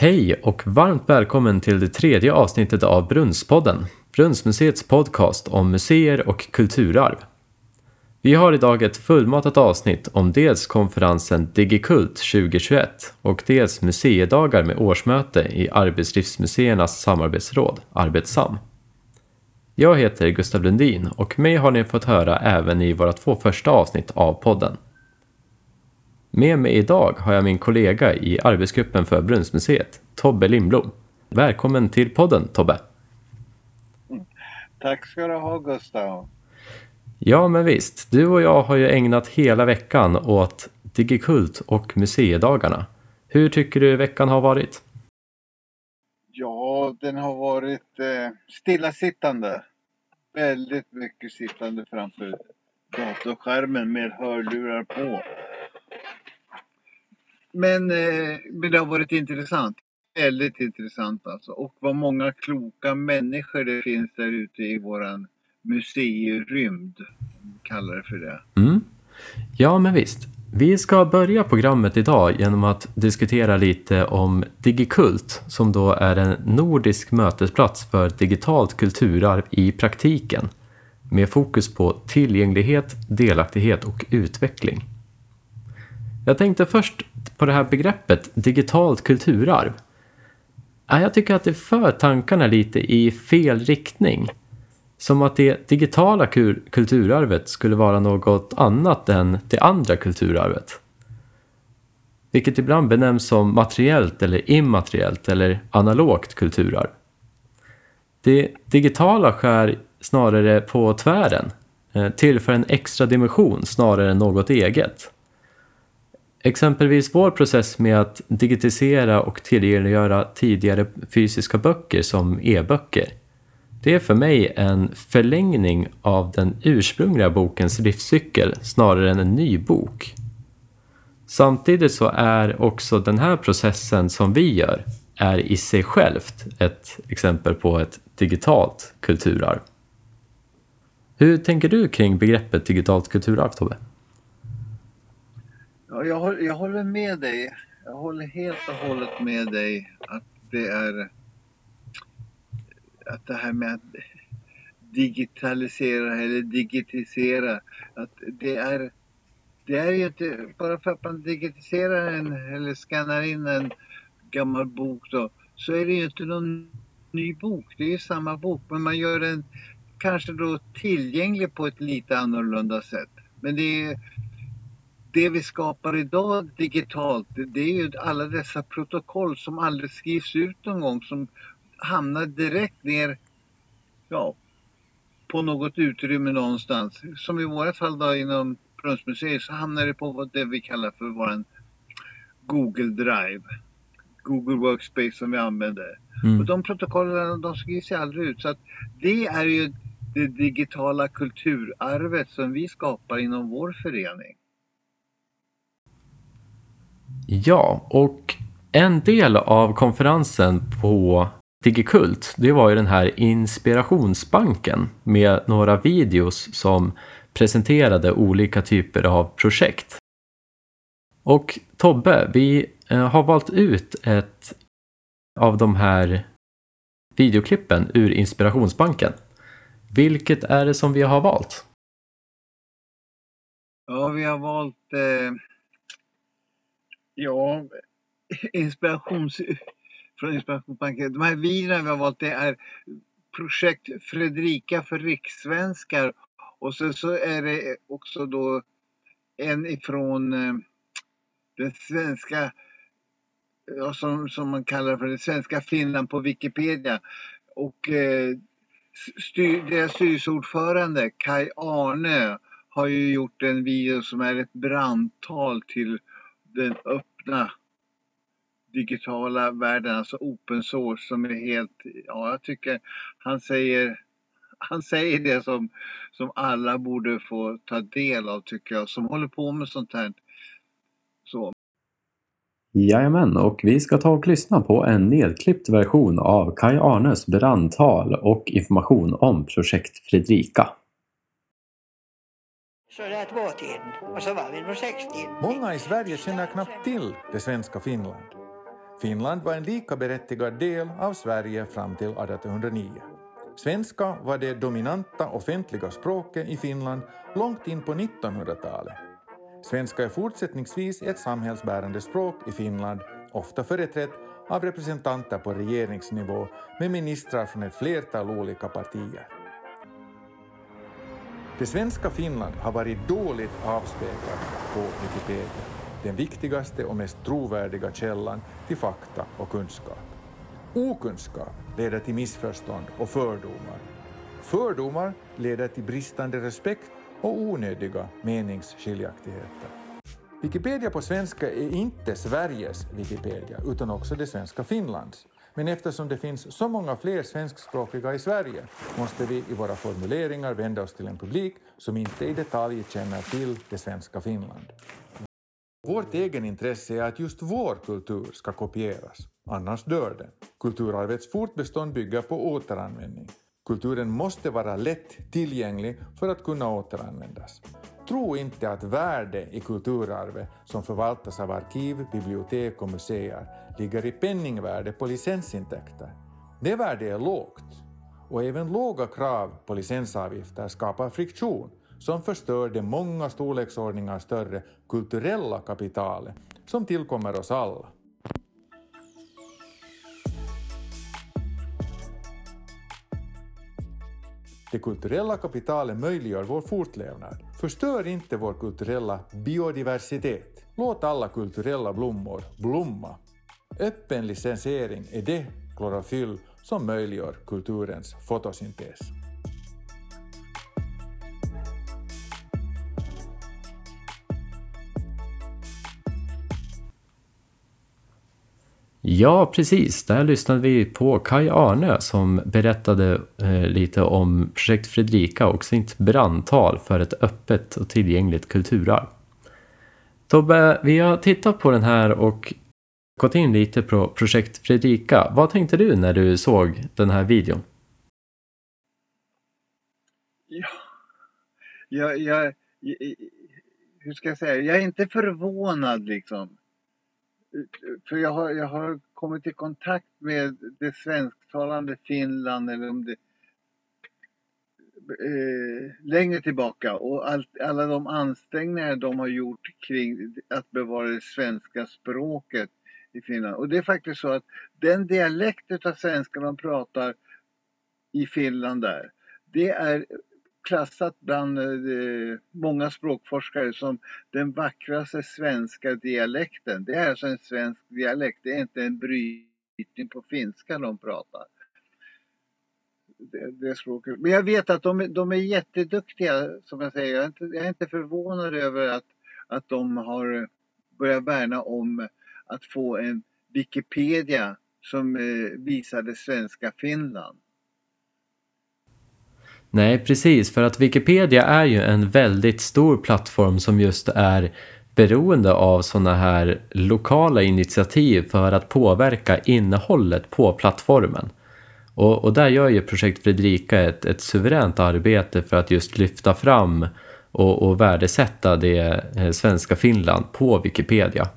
Hej och varmt välkommen till det tredje avsnittet av Brunnspodden, Brunnsmuseets podcast om museer och kulturarv. Vi har idag ett fullmatat avsnitt om dels konferensen Digikult 2021 och dels museidagar med årsmöte i Arbetslivsmuseernas samarbetsråd, Arbetsam. Jag heter Gustav Lundin och mig har ni fått höra även i våra två första avsnitt av podden. Med mig idag har jag min kollega i arbetsgruppen för Brunnsmuseet, Tobbe Lindblom. Välkommen till podden Tobbe! Tack ska du ha Gustav! Ja, men visst. Du och jag har ju ägnat hela veckan åt Digikult och museidagarna. Hur tycker du veckan har varit? Ja, den har varit eh, stillasittande. Väldigt mycket sittande framför datorskärmen med hörlurar på. Men, eh, men det har varit intressant. Väldigt intressant alltså. Och vad många kloka människor det finns där ute i våran museirymd. Kallar det för det. Mm. Ja, men visst. Vi ska börja programmet idag genom att diskutera lite om Digikult som då är en nordisk mötesplats för digitalt kulturarv i praktiken med fokus på tillgänglighet, delaktighet och utveckling. Jag tänkte först på det här begreppet digitalt kulturarv. Jag tycker att det för tankarna lite i fel riktning. Som att det digitala kulturarvet skulle vara något annat än det andra kulturarvet. Vilket ibland benämns som materiellt eller immateriellt eller analogt kulturarv. Det digitala skär snarare på tvären, eh, tillför en extra dimension snarare än något eget. Exempelvis vår process med att digitisera och tillgängliggöra tidigare fysiska böcker som e-böcker. Det är för mig en förlängning av den ursprungliga bokens livscykel snarare än en ny bok. Samtidigt så är också den här processen som vi gör är i sig självt ett exempel på ett digitalt kulturarv. Hur tänker du kring begreppet digitalt kulturarv, Tobbe? Ja, jag, jag håller med dig. Jag håller helt och hållet med dig att det är att det här med att digitalisera eller digitisera, att det är det är ju inte bara för att man digitiserar en eller skannar in en gammal bok då, så är det ju inte någon ny bok. Det är ju samma bok, men man gör den kanske då tillgänglig på ett lite annorlunda sätt. Men det är det vi skapar idag digitalt, det är ju alla dessa protokoll som aldrig skrivs ut någon gång som hamnar direkt ner ja, på något utrymme någonstans. Som i våra fall då inom Brunnsmuseet så hamnar det på det vi kallar för våran Google Drive. Google Workspace som vi använder. Mm. Och de protokollen de skrivs ju aldrig ut. Så att det är ju det digitala kulturarvet som vi skapar inom vår förening. Ja, och en del av konferensen på Digikult, det var ju den här inspirationsbanken med några videos som presenterade olika typer av projekt. Och Tobbe, vi eh, har valt ut ett av de här videoklippen ur inspirationsbanken. Vilket är det som vi har valt? Ja, vi har valt eh, ja, inspirations från Inspirationsbanken. De här videorna vi har valt det är projekt Fredrika för rikssvenskar och så, så är det också då en ifrån eh, den svenska, ja, som, som man kallar för det svenska Finland på Wikipedia. Och eh, styr, deras styrelseordförande Kai Arne har ju gjort en video som är ett brandtal till den öppna digitala världen, alltså open source som är helt, ja jag tycker han säger han säger det som, som alla borde få ta del av tycker jag, som håller på med sånt här. Så. Jajamän, och vi ska ta och lyssna på en nedklippt version av Kai Arnes brandtal och information om projekt Fredrika. Så där tvåtiden och så var vi nog sextiden. Många i Sverige känner knappt till det svenska Finland. Finland var en lika berättigad del av Sverige fram till 1809. Svenska var det dominanta offentliga språket i Finland långt in på 1900-talet. Svenska är fortsättningsvis ett samhällsbärande språk i Finland, ofta företrätt av representanter på regeringsnivå med ministrar från ett flertal olika partier. Det svenska Finland har varit dåligt avspeglat på Wikipedia, den viktigaste och mest trovärdiga källan till fakta och kunskap. Okunskap leder till missförstånd och fördomar. Fördomar leder till bristande respekt och onödiga meningsskiljaktigheter. Wikipedia på svenska är inte Sveriges Wikipedia utan också det svenska Finlands. Men eftersom det finns så många fler svenskspråkiga i Sverige måste vi i våra formuleringar vända oss till en publik som inte i detalj känner till det svenska Finland. Vårt egenintresse är att just vår kultur ska kopieras, annars dör den. Kulturarvets fortbestånd bygger på återanvändning. Kulturen måste vara lätt tillgänglig för att kunna återanvändas. Tro inte att värde i kulturarvet som förvaltas av arkiv, bibliotek och museer ligger i penningvärde på licensintäkter. Det värdet är lågt och även låga krav på licensavgifter skapar friktion som förstör det många storleksordningar större kulturella kapitalet som tillkommer oss alla. Det kulturella kapitalet möjliggör vår fortlevnad. Förstör inte vår kulturella biodiversitet. Låt alla kulturella blommor blomma. Öppen licensiering är det klorofyll som möjliggör kulturens fotosyntes. Ja, precis. Där lyssnade vi på Kai Arne som berättade eh, lite om projekt Fredrika och sitt brandtal för ett öppet och tillgängligt kulturarv. Tobbe, vi har tittat på den här och gått in lite på projekt Fredrika. Vad tänkte du när du såg den här videon? Ja, jag, jag, hur ska jag säga, jag är inte förvånad liksom för jag har, jag har kommit i kontakt med det svensktalande Finland eller om det eh, längre tillbaka och allt, alla de ansträngningar de har gjort kring att bevara det svenska språket i Finland. Och det är faktiskt så att den dialekt av svenska de pratar i Finland där, det är klassat bland eh, många språkforskare som den vackraste svenska dialekten. Det är alltså en svensk dialekt, det är inte en brytning på finska de pratar. Det, det språket. Men jag vet att de, de är jätteduktiga, som jag säger. Jag är inte, jag är inte förvånad över att, att de har börjat värna om att få en Wikipedia som eh, visar det svenska Finland. Nej, precis. För att Wikipedia är ju en väldigt stor plattform som just är beroende av sådana här lokala initiativ för att påverka innehållet på plattformen. Och, och där gör ju Projekt Fredrika ett, ett suveränt arbete för att just lyfta fram och, och värdesätta det eh, svenska Finland på Wikipedia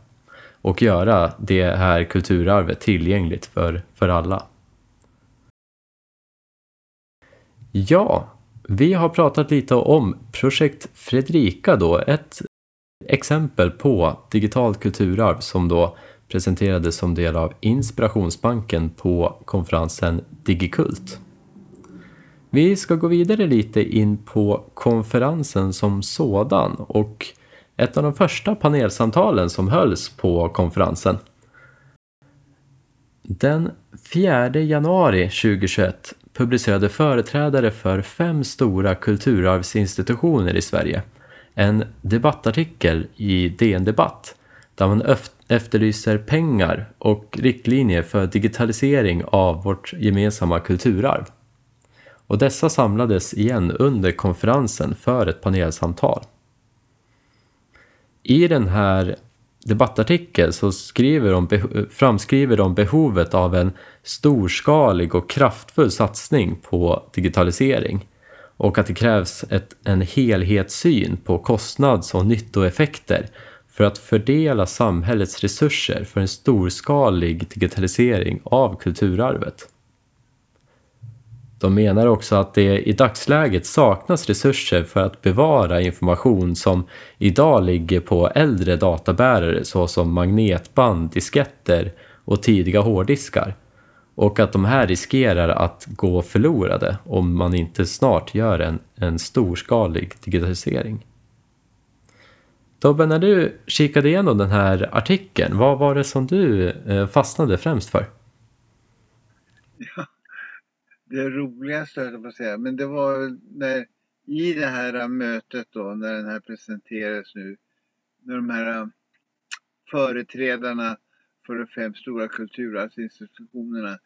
och göra det här kulturarvet tillgängligt för, för alla. Ja, vi har pratat lite om projekt Fredrika då, ett exempel på digitalt kulturarv som då presenterades som del av Inspirationsbanken på konferensen Digikult. Vi ska gå vidare lite in på konferensen som sådan och ett av de första panelsamtalen som hölls på konferensen. Den 4 januari 2021 publicerade företrädare för fem stora kulturarvsinstitutioner i Sverige en debattartikel i DN Debatt där man efterlyser pengar och riktlinjer för digitalisering av vårt gemensamma kulturarv. Och dessa samlades igen under konferensen för ett panelsamtal. I den här debattartikel så skriver de, framskriver de behovet av en storskalig och kraftfull satsning på digitalisering och att det krävs ett, en helhetssyn på kostnads och nyttoeffekter för att fördela samhällets resurser för en storskalig digitalisering av kulturarvet. De menar också att det i dagsläget saknas resurser för att bevara information som idag ligger på äldre databärare såsom magnetband, disketter och tidiga hårddiskar och att de här riskerar att gå förlorade om man inte snart gör en, en storskalig digitalisering. Tobbe, när du kikade igenom den här artikeln, vad var det som du eh, fastnade främst för? Ja, det roligaste höll jag på att säga, men det var när i det här mötet då, när den här presenterades nu, när de här um, företrädarna för de fem stora kulturarvsinstitutionerna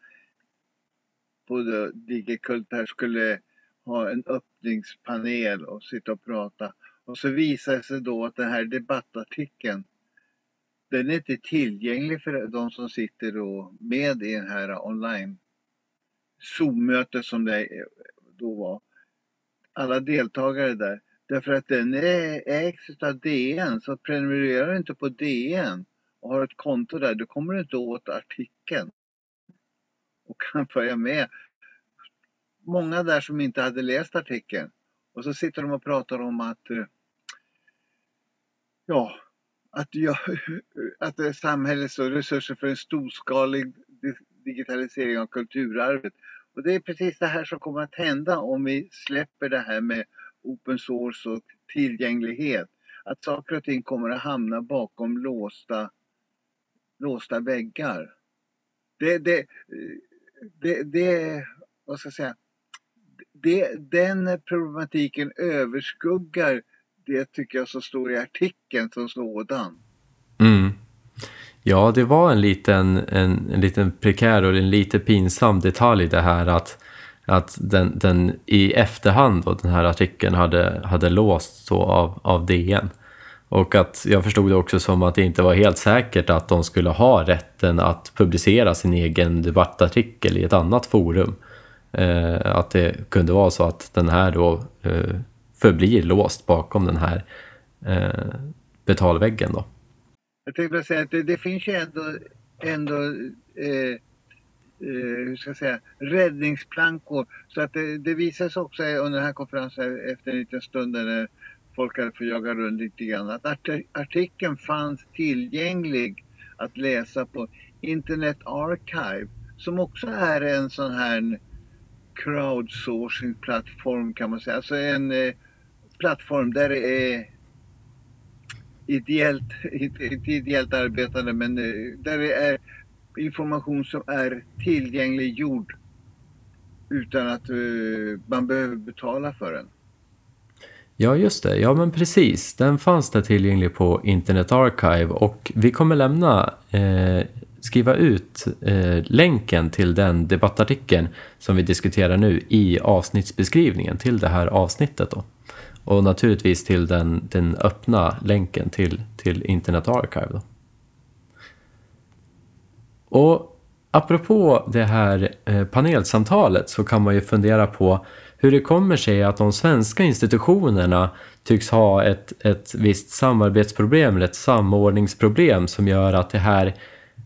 på Digikult här skulle ha en öppningspanel och sitta och prata. Och så visar det sig då att den här debattartikeln den är inte tillgänglig för de som sitter då med i den här online Zoom-möte som det då var. Alla deltagare där. Därför att den ägs av DN, så prenumererar du inte på DN och har ett konto där, då kommer du inte åt artikeln. Och kan följa med. Många där som inte hade läst artikeln. Och så sitter de och pratar om att eh, ja, att, jag, att samhällets resurser för en storskalig digitalisering av kulturarvet. Och det är precis det här som kommer att hända om vi släpper det här med open source och tillgänglighet. Att saker och ting kommer att hamna bakom låsta låsta väggar. Det, det, det, det vad ska jag säga, det, den problematiken överskuggar det tycker jag som står i artikeln som sådan. Mm. Ja, det var en liten, en, en liten prekär och en lite pinsam detalj det här att, att den, den i efterhand då, den här artikeln hade, hade låsts av, av DN. Och att jag förstod det också som att det inte var helt säkert att de skulle ha rätten att publicera sin egen debattartikel i ett annat forum. Eh, att det kunde vara så att den här då eh, förblir låst bakom den här eh, betalväggen då. Jag tänkte säga att det, det, finns ju ändå, ändå eh, eh, hur ska jag säga, räddningsplankor. Så att det, det visas också under den här konferensen efter en liten stund när folk hade fått jaga runt lite grann. Att artikeln fanns tillgänglig att läsa på Internet Archive som också är en sån här crowdsourcing-plattform kan man säga. Alltså en eh, plattform där det är ideellt, inte ideellt arbetande men eh, där det är information som är tillgängliggjord utan att eh, man behöver betala för den. Ja, just det. Ja, men precis. Den fanns där tillgänglig på Internet Archive och vi kommer lämna, eh, skriva ut eh, länken till den debattartikeln som vi diskuterar nu i avsnittsbeskrivningen till det här avsnittet. Då. Och naturligtvis till den, den öppna länken till, till Internet Archive. Då. Och apropå det här eh, panelsamtalet så kan man ju fundera på hur det kommer sig att de svenska institutionerna tycks ha ett, ett visst samarbetsproblem eller ett samordningsproblem som gör att det här,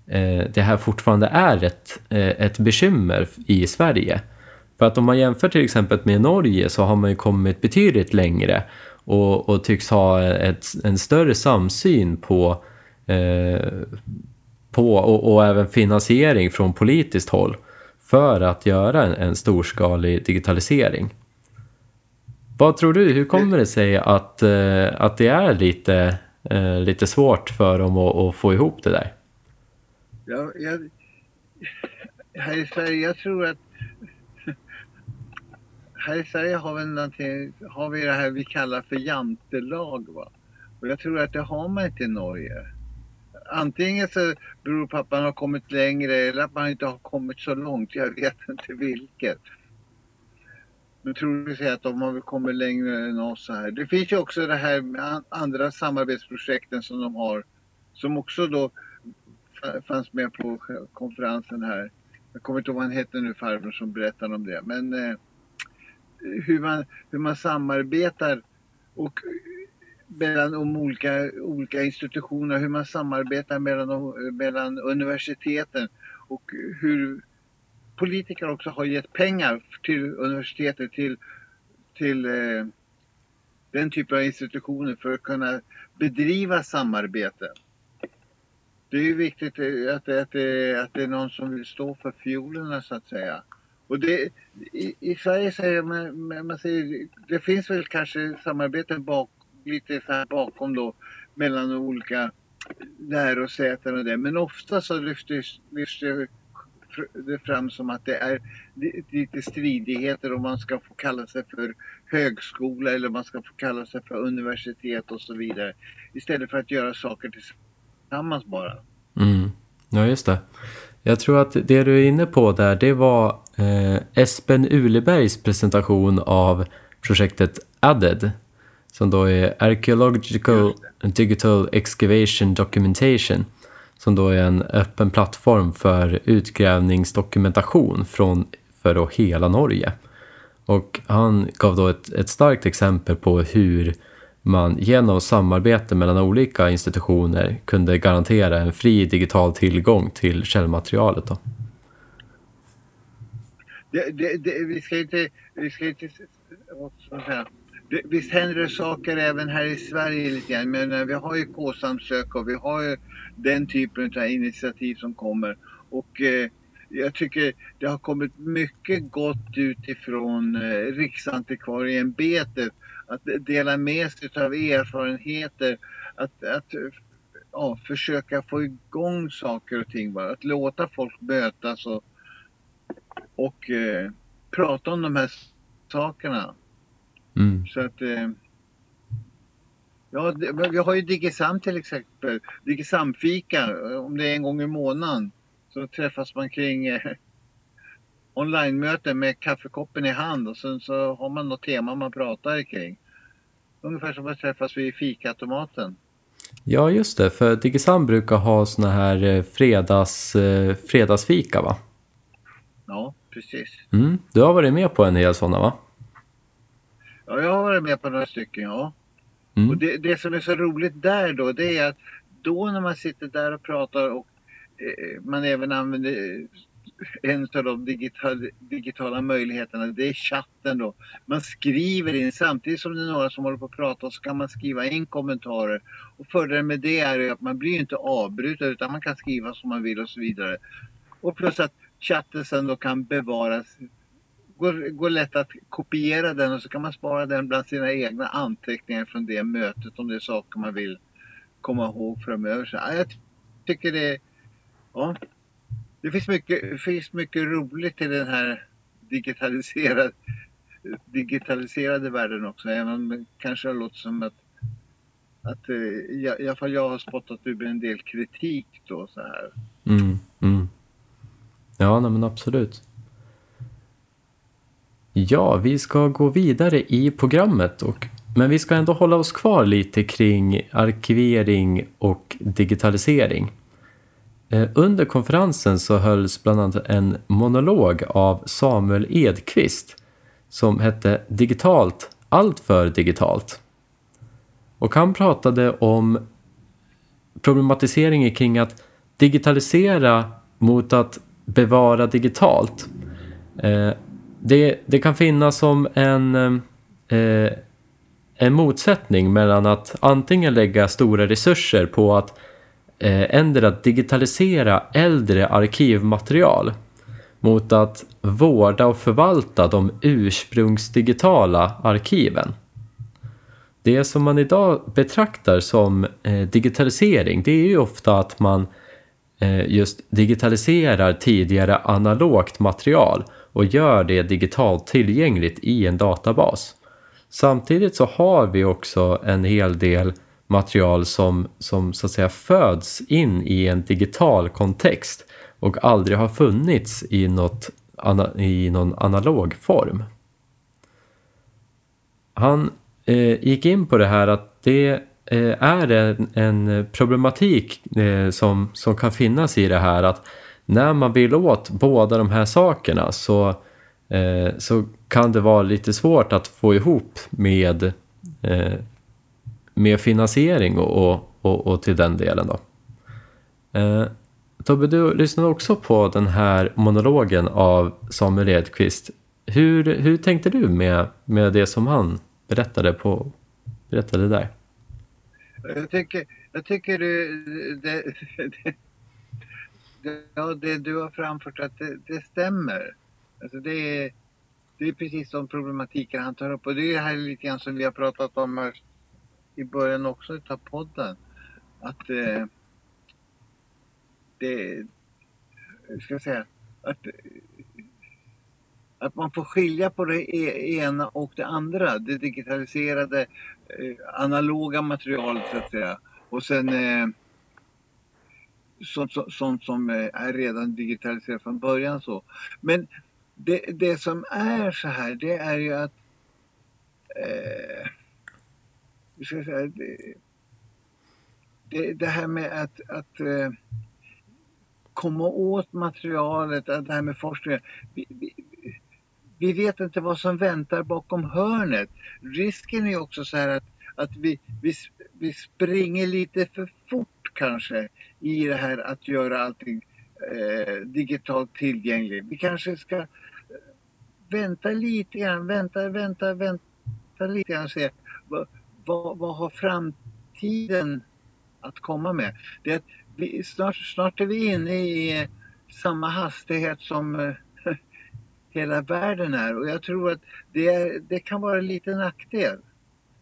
eh, det här fortfarande är ett, eh, ett bekymmer i Sverige. För att om man jämför till exempel med Norge så har man ju kommit betydligt längre och, och tycks ha ett, en större samsyn på, eh, på och, och även finansiering från politiskt håll för att göra en, en storskalig digitalisering. Vad tror du, hur kommer det sig att, eh, att det är lite, eh, lite svårt för dem att, att få ihop det där? Ja, jag, här i Sverige, jag tror att här i Sverige har vi, har vi det här vi kallar för jantelag. Va? Och jag tror att det har man inte i Norge antingen så beror på att man har kommit längre eller att man inte har kommit så långt. Jag vet inte vilket. Men tror du att de har kommit längre än oss här. Det finns ju också det här med andra samarbetsprojekten som de har. Som också då fanns med på konferensen här. Jag kommer inte ihåg vad han hette nu farbrorn som berättade om det. Men eh, hur, man, hur man samarbetar och mellan de olika, olika institutionerna, hur man samarbetar mellan, mellan universiteten och hur politiker också har gett pengar till universitetet, till, till eh, den typen av institutioner för att kunna bedriva samarbete. Det är ju viktigt eh, att, att, att, det, att det är någon som vill stå för fiolerna så att säga. Och det, i, i Sverige säger man, man säger, det finns väl kanske samarbeten bak, lite så här bakom då mellan de olika lärosäten och det. Men ofta så lyfts, lyfts det fram som att det är lite stridigheter om man ska få kalla sig för högskola eller man ska få kalla sig för universitet och så vidare. Istället för att göra saker tillsammans bara. Mm. Ja, just det. Jag tror att det du är inne på där, det var eh, Espen Ulebergs presentation av projektet ADDED, som då är Archaeological Digital Excavation Documentation, som då är en öppen plattform för utgrävningsdokumentation från, för då hela Norge. Och han gav då ett, ett starkt exempel på hur man genom samarbete mellan olika institutioner kunde garantera en fri digital tillgång till källmaterialet. Då. Det, det, det, vi ska inte, vi ska inte säga, visst händer det saker även här i Sverige lite grann. Men eh, vi har ju K-samsök och vi har ju den typen av initiativ som kommer. Och eh, jag tycker det har kommit mycket gott utifrån eh, Riksantikvarieämbetet att dela med sig av erfarenheter, att, att ja, försöka få igång saker och ting bara. Att låta folk mötas och, och eh, prata om de här sakerna. Mm. Så att eh, Ja, vi har ju Digisam till exempel. Digisam-fika, om det är en gång i månaden. Så träffas man kring eh, online-möte med kaffekoppen i hand och sen så har man något tema man pratar kring. Ungefär som att träffas vid fikatomaten. Ja, just det. För Digisam brukar ha såna här eh, fredags, eh, fredagsfika, va? Ja, precis. Mm. Du har varit med på en hel sådana, va? Ja, jag har varit med på några stycken, ja. Mm. Och det, det som är så roligt där då, det är att då när man sitter där och pratar och eh, man även använder en av de digital, digitala möjligheterna, det är chatten då. Man skriver in, samtidigt som det är några som håller på att prata så kan man skriva in kommentarer. Och fördelen med det är att man blir inte avbruten utan man kan skriva som man vill och så vidare. Och plus att chatten sen då kan bevaras går, går lätt att kopiera den och så kan man spara den bland sina egna anteckningar från det mötet om det är saker man vill komma ihåg framöver. Så, jag tycker det, ja, det finns mycket, finns mycket roligt i den här digitaliserade, digitaliserade världen också. Även om det kanske har låtit som att, att eh, i alla fall jag har spottat ur en del kritik då så här. Mm, mm. Ja, nej, men absolut. Ja, vi ska gå vidare i programmet, och, men vi ska ändå hålla oss kvar lite kring arkivering och digitalisering. Eh, under konferensen så hölls bland annat en monolog av Samuel Edqvist som hette Digitalt, allt för digitalt. Och han pratade om problematiseringen kring att digitalisera mot att bevara digitalt. Eh, det, det kan finnas som en, eh, en motsättning mellan att antingen lägga stora resurser på att eh, ändra digitalisera äldre arkivmaterial mot att vårda och förvalta de ursprungsdigitala arkiven. Det som man idag betraktar som eh, digitalisering det är ju ofta att man eh, just digitaliserar tidigare analogt material och gör det digitalt tillgängligt i en databas. Samtidigt så har vi också en hel del material som, som så att säga föds in i en digital kontext och aldrig har funnits i, något, i någon analog form. Han eh, gick in på det här att det eh, är en, en problematik eh, som, som kan finnas i det här att när man vill åt båda de här sakerna så, eh, så kan det vara lite svårt att få ihop med, eh, med finansiering och, och, och till den delen då. Eh, Tobbe, du lyssnade också på den här monologen av Samuel Edqvist. Hur, hur tänkte du med, med det som han berättade, på, berättade där? Jag tycker, jag tycker det, det, det, ja, det du har framfört att det, det stämmer. Alltså det, är, det är precis de problematiken han tar upp och det är här lite grann som vi har pratat om i början också utav podden. Att eh, det, ska jag säga, att, att man får skilja på det e, ena och det andra. Det digitaliserade eh, analoga materialet så att säga. Och sen eh, sånt, sånt som eh, är redan digitaliserat från början så. Men det, det som är så här det är ju att eh, ska säga, det, det, det, här med att, att eh, komma åt materialet, det här med forskningen. Vi, vi, vi, vet inte vad som väntar bakom hörnet. Risken är också så här att, att vi, vi, vi springer lite för fort kanske i det här att göra allting eh, digitalt tillgängligt. Vi kanske ska eh, vänta lite grann, vänta, vänta, vänta lite grann och se vad, vad, har framtiden att komma med? Det är att vi, snart, snart är vi inne i samma hastighet som eh, hela världen är och jag tror att det, är, det kan vara en liten nackdel.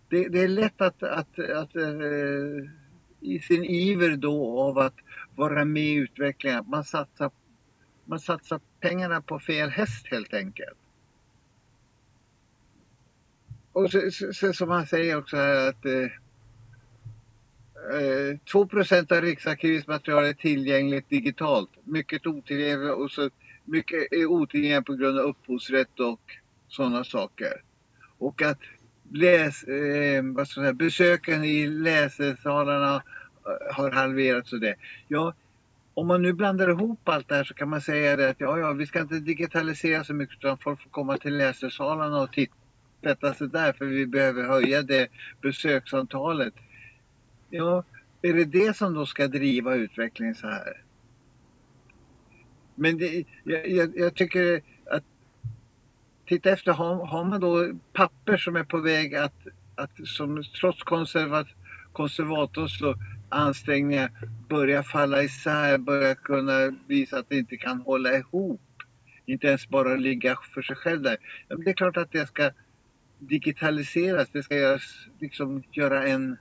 Det, det är lätt att, att, att uh, i sin iver då av att vara med i utvecklingen, man satsar, man satsar pengarna på fel häst helt enkelt. Och så, så, så som han säger också här att eh, eh, uh, 2 av Riksarkivets material är tillgängligt digitalt. Mycket otillgängligt och så mycket är otillgängligt på grund av upphovsrätt och sådana saker. Och att läs, eh, vad ska säga, besöken i läsesalarna eh, har halverats och det. Ja, om man nu blandar ihop allt det här så kan man säga det att ja, ja, vi ska inte digitalisera så mycket utan folk får komma till läsesalarna och titta sätta sig där för vi behöver höja det besöksantalet. Ja, är det det som då ska driva utvecklingen så här? Men det, jag, jag, jag, tycker att titta efter, har, har, man då papper som är på väg att, att som trots konservat, konservators ansträngningar börja falla isär, börja kunna visa att det inte kan hålla ihop. Inte ens bara ligga för sig själv där. Det är klart att det ska digitaliseras, det ska göras, liksom göra en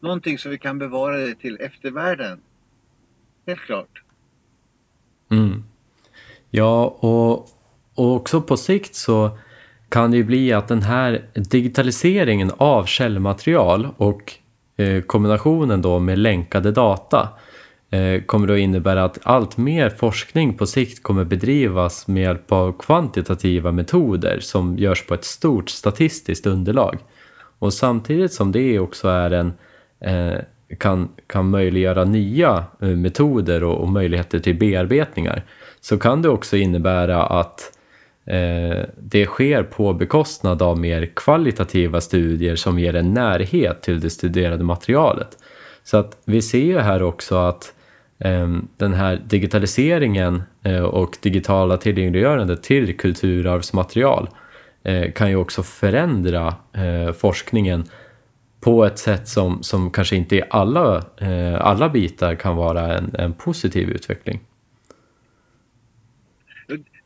någonting som vi kan bevara det till eftervärlden. Helt klart. Mm. Ja, och, och också på sikt så kan det ju bli att den här digitaliseringen av källmaterial och eh, kombinationen då med länkade data eh, Eh, kommer då innebära att allt mer forskning på sikt kommer bedrivas med hjälp av kvantitativa metoder som görs på ett stort statistiskt underlag. Och samtidigt som det också är en Eh, kan, kan möjliggöra nya eh, metoder och, och, möjligheter till bearbetningar så kan det också innebära att eh, det sker på bekostnad av mer kvalitativa studier som ger en närhet till det studerade materialet. Så att vi ser ju här också att eh, Ehm, den här digitaliseringen eh, och digitala tillgängliggörandet till kulturarvsmaterial eh, kan ju också förändra eh, forskningen på ett sätt som, som kanske inte i alla, alla bitar kan vara en, en positiv utveckling.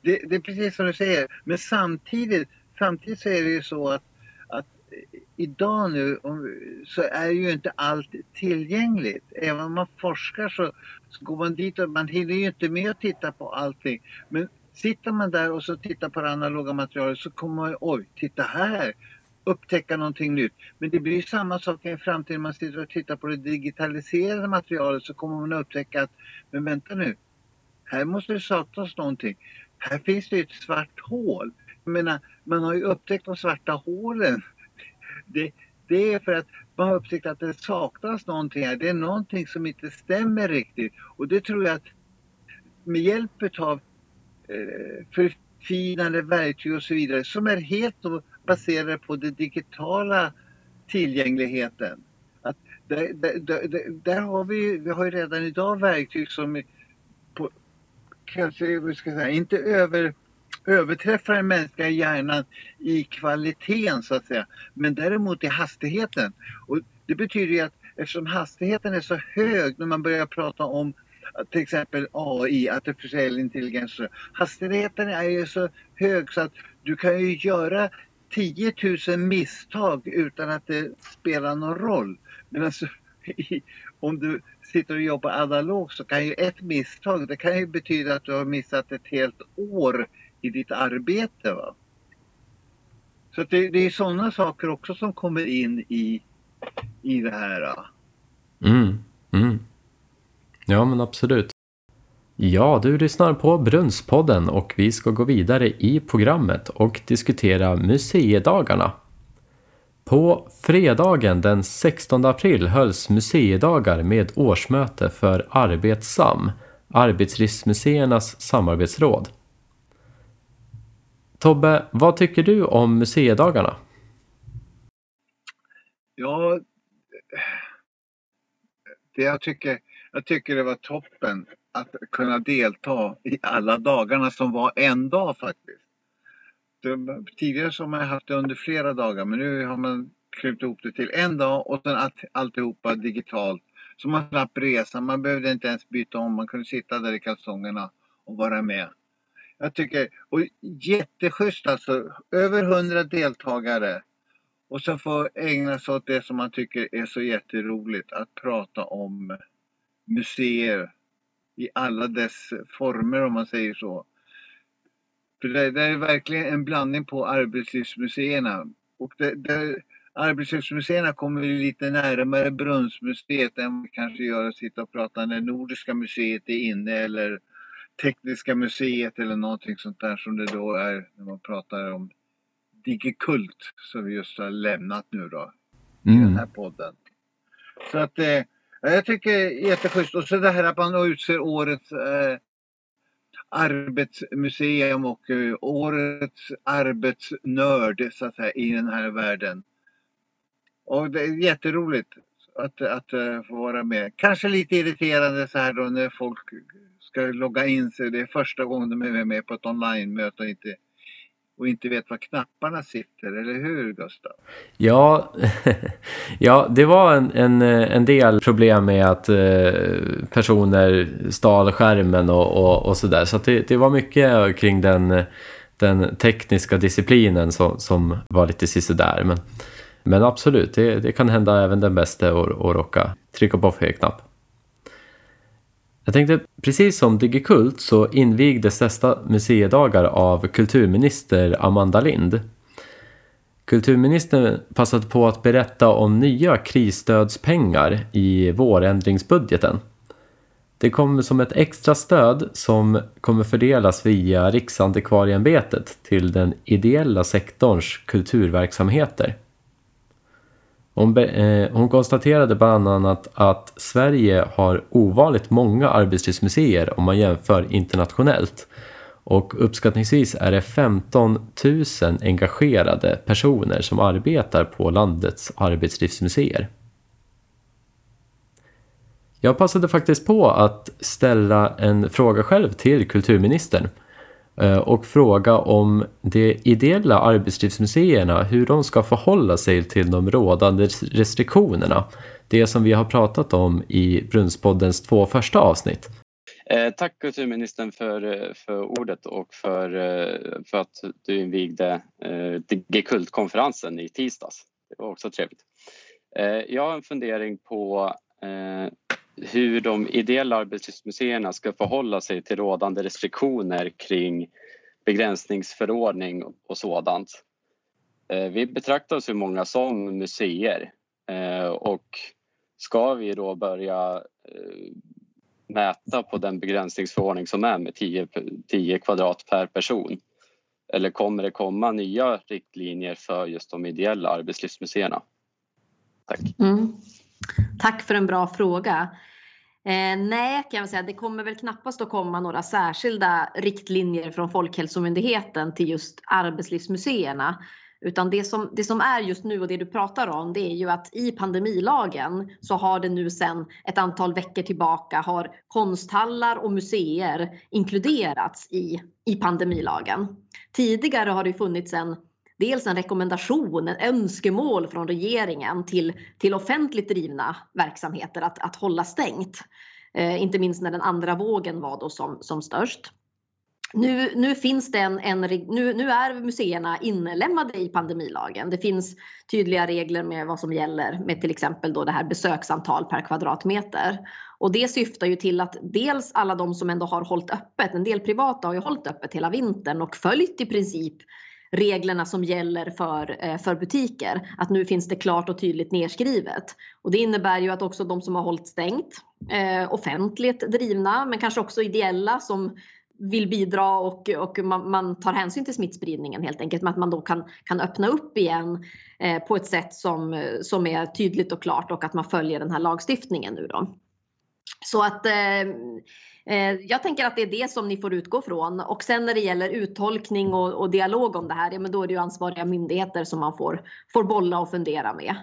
Det, det, är precis som du säger, men samtidigt, samtidigt så är det ju så att, att idag nu så är ju inte allt tillgängligt. Även om man forskar så, så går man dit och man hinner ju inte med att titta på allting. Men sitter man där och så tittar på det analoga materialet så kommer man, oj, titta här, upptäcka någonting nytt. Men det blir ju samma sak i framtiden. Man sitter och tittar på det digitaliserade materialet så kommer man att upptäcka att, men vänta nu, här måste det saknas någonting. Här finns det ett svart hål. Jag menar, man har ju upptäckt de svarta hålen. Det, det är för att man har upptäckt att det saknas någonting här. Det är någonting som inte stämmer riktigt. Och det tror jag att med hjälp av eh, förfinade verktyg och så vidare som är helt baserade på den digitala tillgängligheten. Att där, där, där, där har vi, vi har ju redan idag verktyg som på, kanske, ska jag säga, inte över, överträffar den mänskliga hjärnan i kvaliteten så att säga, men däremot i hastigheten. Och det betyder ju att eftersom hastigheten är så hög när man börjar prata om till exempel AI, artificiell intelligens. Hastigheten är ju så hög så att du kan ju göra 10 000 misstag utan att det spelar någon roll. Men alltså, om du sitter och jobbar analogt så kan ju ett misstag, det kan ju betyda att du har missat ett helt år i ditt arbete. Va? Så det, det är sådana saker också som kommer in i, i det här. Ah. Mm, mm. Ja, men absolut. Ja, du lyssnar på Brunnspodden och vi ska gå vidare i programmet och diskutera museidagarna. På fredagen den 16 april hölls museidagar med årsmöte för Arbetsam, Arbetslivsmuseernas samarbetsråd. Tobbe, vad tycker du om museidagarna? Ja, det jag tycker, jag tycker det var toppen att kunna delta i alla dagarna som var en dag faktiskt. Det, tidigare så har man haft det under flera dagar men nu har man krympt ihop det till en dag och sen allt, alltihopa digitalt. Så man slapp resa, man behövde inte ens byta om, man kunde sitta där i kalsongerna och vara med. Jag tycker, och jätteschysst alltså, över hundra deltagare. Och så får ägna sig åt det som man tycker är så jätteroligt, att prata om museer i alla dess former om man säger så. För det, det är verkligen en blandning på arbetslivsmuseerna. Och det, det, arbetslivsmuseerna kommer lite närmare Brunnsmuseet än vi kanske gör att sitta och prata när Nordiska museet är inne eller Tekniska museet eller någonting sånt där som det då är när man pratar om Digikult som vi just har lämnat nu då mm. i den här podden. Så att eh, jag tycker jätteschysst. Och så det här att man utser årets eh, arbetsmuseum och eh, årets arbetsnörd så att säga, i den här världen. Och det är jätteroligt att, att uh, få vara med. Kanske lite irriterande så här då när folk ska logga in sig. Det är första gången de är med på ett online-möte och inte och inte vet var knapparna sitter, eller hur Gustav? Ja, ja det var en, en, en del problem med att eh, personer stal skärmen och, och, och sådär. Så, så det, det var mycket kring den, den tekniska disciplinen som, som var lite sisådär. Men, men absolut, det, det kan hända även den bästa och, och råka trycka på fel knapp. Jag tänkte, precis som Digikult så invigdes dessa museidagar av kulturminister Amanda Lind. Kulturministern passade på att berätta om nya krisstödspengar i vårändringsbudgeten. Det kommer som ett extra stöd som kommer fördelas via Riksantikvarieämbetet till den ideella sektorns kulturverksamheter. Hon, eh, hon, konstaterade bland annat att Sverige har ovanligt många arbetslivsmuseer om man jämför internationellt. Och uppskattningsvis är det 15 000 engagerade personer som arbetar på landets arbetslivsmuseer. Jag passade faktiskt på att ställa en fråga själv till kulturministern Eh, Eh, och fråga om de ideella arbetslivsmuseerna, hur de ska förhålla sig till de rådande restriktionerna. Det som vi har pratat om i Brunnspoddens två första avsnitt. Eh, tack kulturministern för, eh, för ordet och för, för att du invigde Digikultkonferensen G-kultkonferensen i tisdags. Det var också trevligt. Jag har en fundering på hur de ideella arbetslivsmuseerna ska förhålla sig till rådande restriktioner kring begränsningsförordning och sådant. Eh, vi betraktar oss ju många som museer eh, och ska vi då börja eh, mäta på den begränsningsförordning som är med 10, 10 kvadrat per person? Eller kommer det komma nya riktlinjer för just de ideella arbetslivsmuseerna? Tack. Mm. Tack för en bra fråga. Eh, nej, kan jag säga. Det kommer väl knappast att komma några särskilda riktlinjer från Folkhälsomyndigheten till just arbetslivsmuseerna. Utan det som, det som är just nu och det du pratar om det är ju att i pandemilagen så har det nu sedan ett antal veckor tillbaka har konsthallar och museer inkluderats i, i pandemilagen. Tidigare har det funnits en dels en rekommendation, en önskemål från regeringen till, till offentligt drivna verksamheter att, att hålla stängt. Eh, inte minst när den andra vågen var då som, som störst. Nu, nu, finns det en, en nu, nu, är museerna inlämnade i pandemilagen. Det finns tydliga regler med vad som gäller med till exempel då det här besöksantal per kvadratmeter. Och det syftar ju till att dels alla de som ändå har hållit öppet, en del privata har ju hållit öppet hela vintern och följt i princip reglerna som gäller för, eh, för butiker. Att nu finns det klart och tydligt nedskrivet. Och det innebär ju att också de som har hållit stängt, eh, offentligt drivna men kanske också ideella som vill bidra och, och man, man, tar hänsyn till smittspridningen helt enkelt. Men att man då kan, kan öppna upp igen eh, på ett sätt som, som är tydligt och klart och att man följer den här lagstiftningen nu då. Så att eh, Eh, jag tänker att det är det som ni får utgå från och sen när det gäller uttolkning och, och dialog om det här, ja, men då är det ju ansvariga myndigheter som man får, får bolla och fundera med.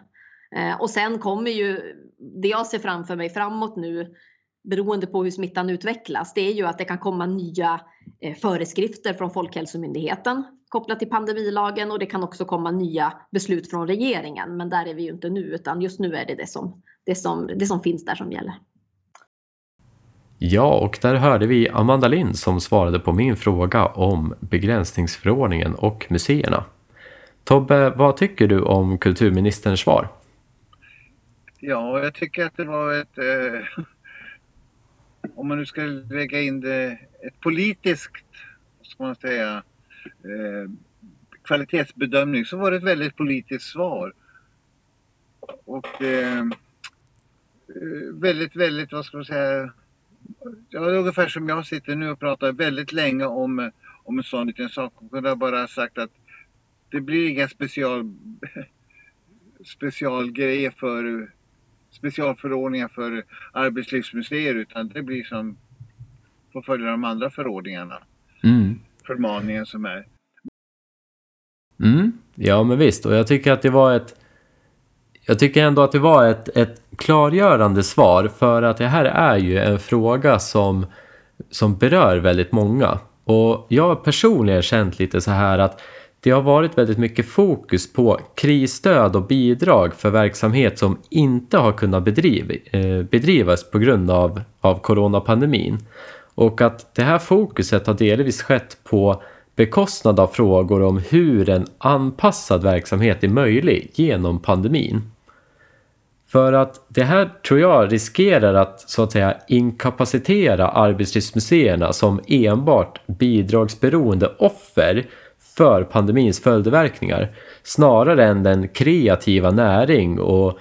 Eh, och sen kommer ju det jag ser framför mig framåt nu beroende på hur smittan utvecklas, det är ju att det kan komma nya eh, föreskrifter från Folkhälsomyndigheten kopplat till pandemilagen och det kan också komma nya beslut från regeringen. Men där är vi ju inte nu utan just nu är det det som, det som, det som finns där som gäller. Ja, och där hörde vi Amanda Lind som svarade på min fråga om begränsningsförordningen och museerna. Tobbe, vad tycker du om kulturministerns svar? Ja, jag tycker att det var ett, eh, om man nu ska lägga in det, ett politiskt, ska man säga, eh, kvalitetsbedömning så var det ett väldigt politiskt svar. Och eh, eh väldigt, väldigt, vad ska man säga, Ja, ungefär som jag sitter nu och pratar väldigt länge om, om en sån liten sak och kunde bara sagt att det blir inga special, specialgrejer för specialförordningar för arbetslivsmuseer utan det blir som får följa de andra förordningarna. Mm. Förmaningen som är. Mm. Ja men visst och jag tycker att det var ett jag tycker ändå att det var ett, ett klargörande svar för att det här är ju en fråga som, som berör väldigt många. Och jag har personligen känt lite så här att det har varit väldigt mycket fokus på krisstöd och bidrag för verksamhet som inte har kunnat bedriv, eh, bedrivas på grund av, av coronapandemin. Och att det här fokuset har delvis skett på bekostnad av frågor om hur en anpassad verksamhet är möjlig genom pandemin. För att det här tror jag riskerar att så att säga inkapacitera arbetslivsmuseerna som enbart bidragsberoende offer för pandemins följdverkningar snarare än den kreativa näring och,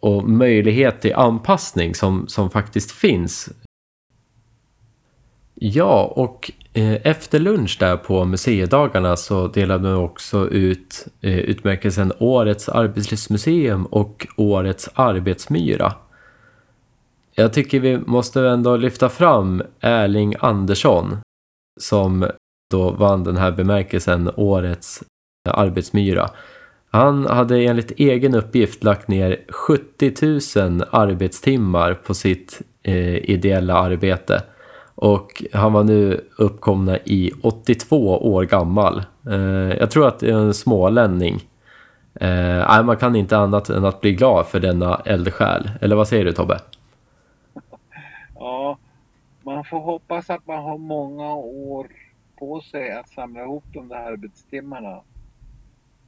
och möjlighet till anpassning som, som faktiskt finns. Ja, och Eh, efter lunch där på museidagarna så delade man också ut eh, utmärkelsen Årets arbetslivsmuseum och Årets arbetsmyra. Jag tycker vi måste ändå lyfta fram Erling Andersson som då vann den här bemärkelsen Årets eh, arbetsmyra. Han hade enligt egen uppgift lagt ner 70 000 arbetstimmar på sitt eh, ideella arbete och han var nu uppkomna i 82 år gammal. Eh, jag tror att det är en smålänning. Eh, man kan inte annat än att bli glad för denna eldsjäl. Eller vad säger du Tobbe? Ja, man får hoppas att man har många år på sig att samla ihop de där arbetstimmarna.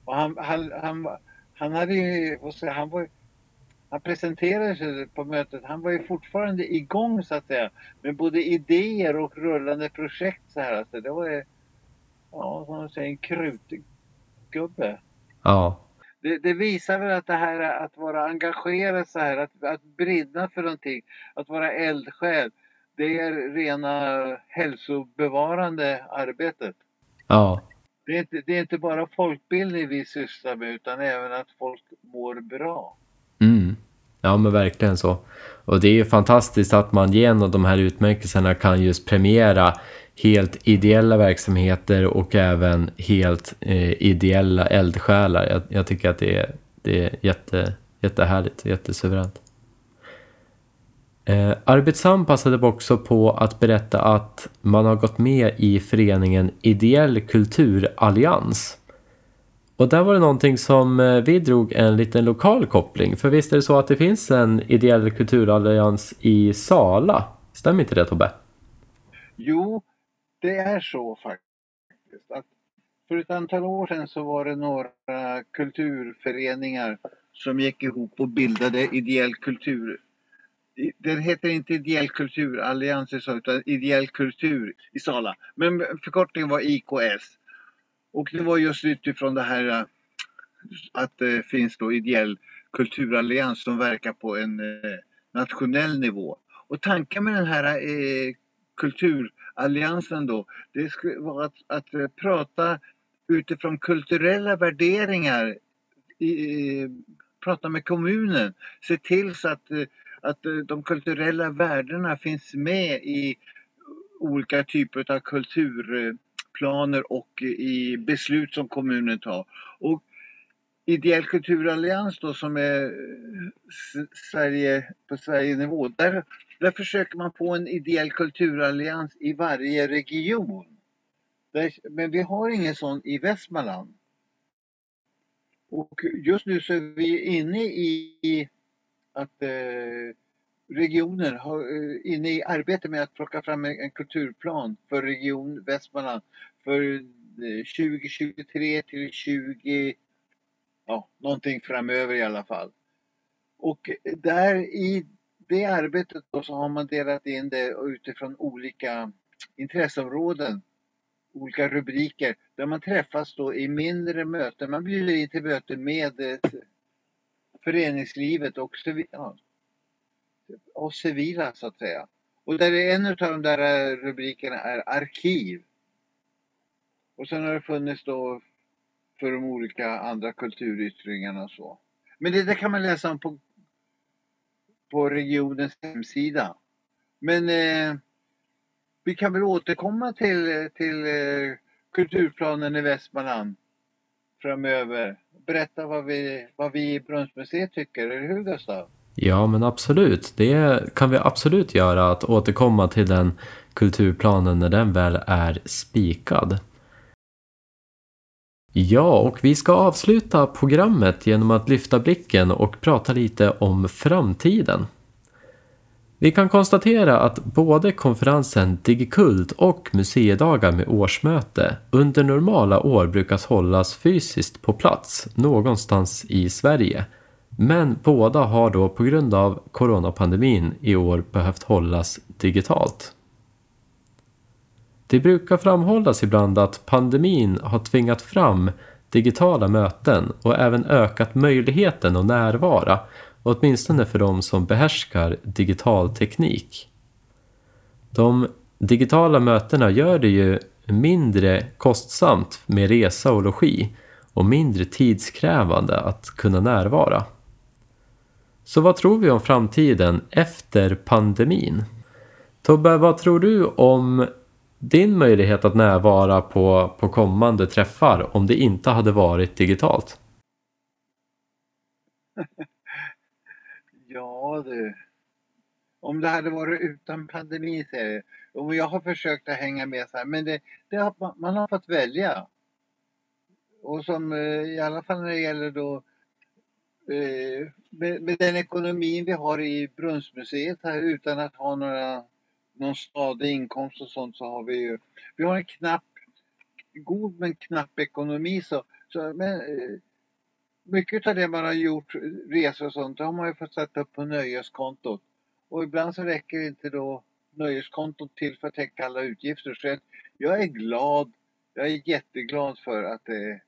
Och han, han, han, han hade ju, han var han presenterade sig på mötet. Han var ju fortfarande igång så att säga med både idéer och rullande projekt så här. Alltså, det var ju, ja, som man säger, en krutgubbe. Ja. Det, det, visar väl att det här att vara engagerad så här, att, att brinna för någonting, att vara eldsjäl. Det är rena hälsobevarande arbetet. Ja. Det är, inte, det är inte bara folkbildning vi sysslar med utan även att folk mår bra. Mm. Ja men verkligen så. Och det är ju fantastiskt att man genom de här utmärkelserna kan just premiera helt ideella verksamheter och även helt eh, ideella eldsjälar. Jag, jag, tycker att det är, det är jätte, jättehärligt, jättesuveränt. Eh, Arbetsam passade också på att berätta att man har gått med i föreningen Ideell kulturallians. Och där var det någonting som eh, vi drog en liten lokal koppling. För visst är det så att det finns en ideell kulturallians i Sala? Stämmer inte det Tobbe? Jo, det är så faktiskt. Att för ett antal år sedan så var det några kulturföreningar som gick ihop och bildade ideell kultur. Den heter inte Ideell kulturallians utan Ideell kultur i Sala. Men förkortningen var IKS. Och det var just utifrån det här eh, att det finns då ideell kulturallians som verkar på en eh, nationell nivå. Och tanken med den här eh, kulturalliansen då, det skulle vara att, att eh, prata utifrån kulturella värderingar, i, prata med kommunen, se till så att, att de kulturella värdena finns med i olika typer av kultur planer och i beslut som kommunen tar. Och Ideell kulturallians då som är eh, Sverige, på Sverigenivå, där där försöker man få en ideell kulturallians i varje region. Men vi har ingen sån i Västmanland. Och just nu så är vi inne i att eh, regioner har, eh, inne i arbete med att plocka fram en, kulturplan för region Västmanland för eh, 2023 till 20, ja någonting framöver i alla fall. Och där i det arbetet då så har man delat in det utifrån olika intresseområden, olika rubriker där man träffas då i mindre möten. Man bjuder in till möten med eh, föreningslivet och, ja, Typ, och civila så att säga. Och där är en av de där rubrikerna är arkiv. Och sen har det funnits då för de olika andra kulturyttringarna och så. Men det där kan man läsa om på på regionens hemsida. Men eh, vi kan väl återkomma till, till eh, kulturplanen i Västmanland framöver. Berätta vad vi, vad vi i Brunnsmuseet tycker, eller hur Gustav? Ja, men absolut. Det kan vi absolut göra, att återkomma till den kulturplanen när den väl är spikad. Ja, och vi ska avsluta programmet genom att lyfta blicken och prata lite om framtiden. Vi kan konstatera att både konferensen Digikult och museidagar med årsmöte under normala år brukas hållas fysiskt på plats någonstans i Sverige. Men båda har då på grund av coronapandemin i år behövt hållas digitalt. Det brukar framhållas ibland att pandemin har tvingat fram digitala möten och även ökat möjligheten att närvara, åtminstone för de som behärskar digital teknik. De digitala mötena gör det ju mindre kostsamt med resa och logi och mindre tidskrävande att kunna närvara. Så vad tror vi om framtiden efter pandemin? Tobbe, vad tror du om din möjlighet att närvara på, på kommande träffar om det inte hade varit digitalt? ja du. Om det hade varit utan pandemi säger du. jag har försökt att hänga med så här, men det, det har, man har fått välja. Och som eh, i alla fall när det gäller då eh, Eh, med, med den ekonomin vi har i Brunnsmuseet här utan att ha några någon stadig inkomst och sånt så har vi ju, vi har en knapp, god men knapp ekonomi så, så men, eh, mycket av det man har gjort, resor och sånt, det har man ju fått sätta upp på nöjeskontot. Och ibland så räcker inte då nöjeskontot till för att täcka alla utgifter. Så jag är glad, jag är jätteglad för att det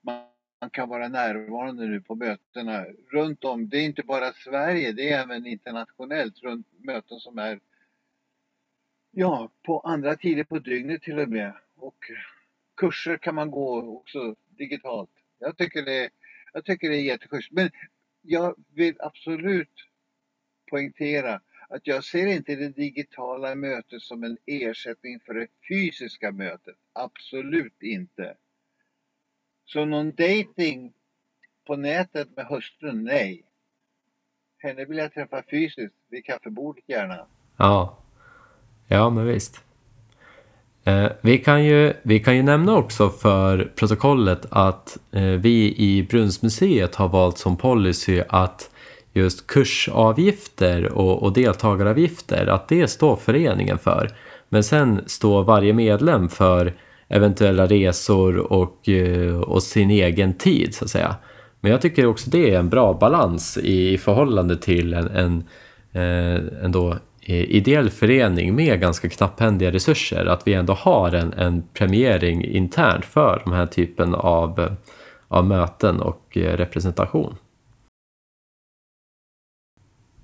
man kan vara närvarande nu på mötena runt om. Det är inte bara Sverige, det är även internationellt runt möten som är Ja, på andra tider på dygnet till och med. Och kurser kan man gå också digitalt. Jag tycker det, jag tycker det är jätteschysst. Men jag vill absolut poängtera att jag ser inte det digitala mötet som en ersättning för det fysiska mötet. Absolut inte. Så någon dating på nätet med hustrun, nej. Henne vill jag träffa fysiskt, vid kaffebordet gärna. Ja, ja men visst. Eh, vi, kan ju, vi kan ju nämna också för protokollet att eh, vi i Brunnsmuseet har valt som policy att just kursavgifter och, och deltagaravgifter, att det står föreningen för. Men sen står varje medlem för eventuella resor och, eh, och sin egen tid så att säga. Men jag tycker också det är en bra balans i förhållande till en, en eh, ändå eh, ideell förening med ganska knapphändiga resurser. Att vi ändå har en, en premiering internt för den här typen av, av möten och representation.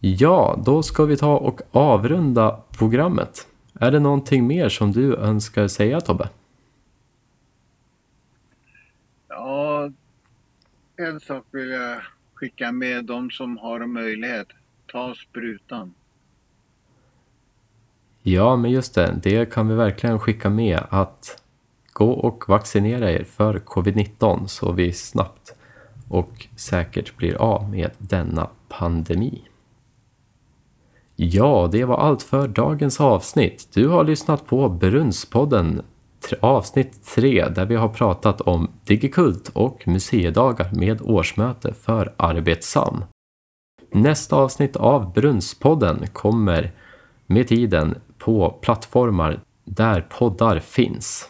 Ja, då ska vi ta och avrunda programmet. Är det någonting mer som du önskar säga Tobbe? Ja, en sak vill jag skicka med de som har möjlighet. Ta sprutan. Ja, men just det. Det kan vi verkligen skicka med att gå och vaccinera er för covid-19 så vi snabbt och säkert blir av med denna pandemi. Ja, det var allt för dagens avsnitt. Du har lyssnat på Brunnspodden avsnitt 3 där vi har pratat om Digikult och museidagar med årsmöte för Arbetsam. Nästa avsnitt av Brunnspodden kommer med tiden på plattformar där poddar finns.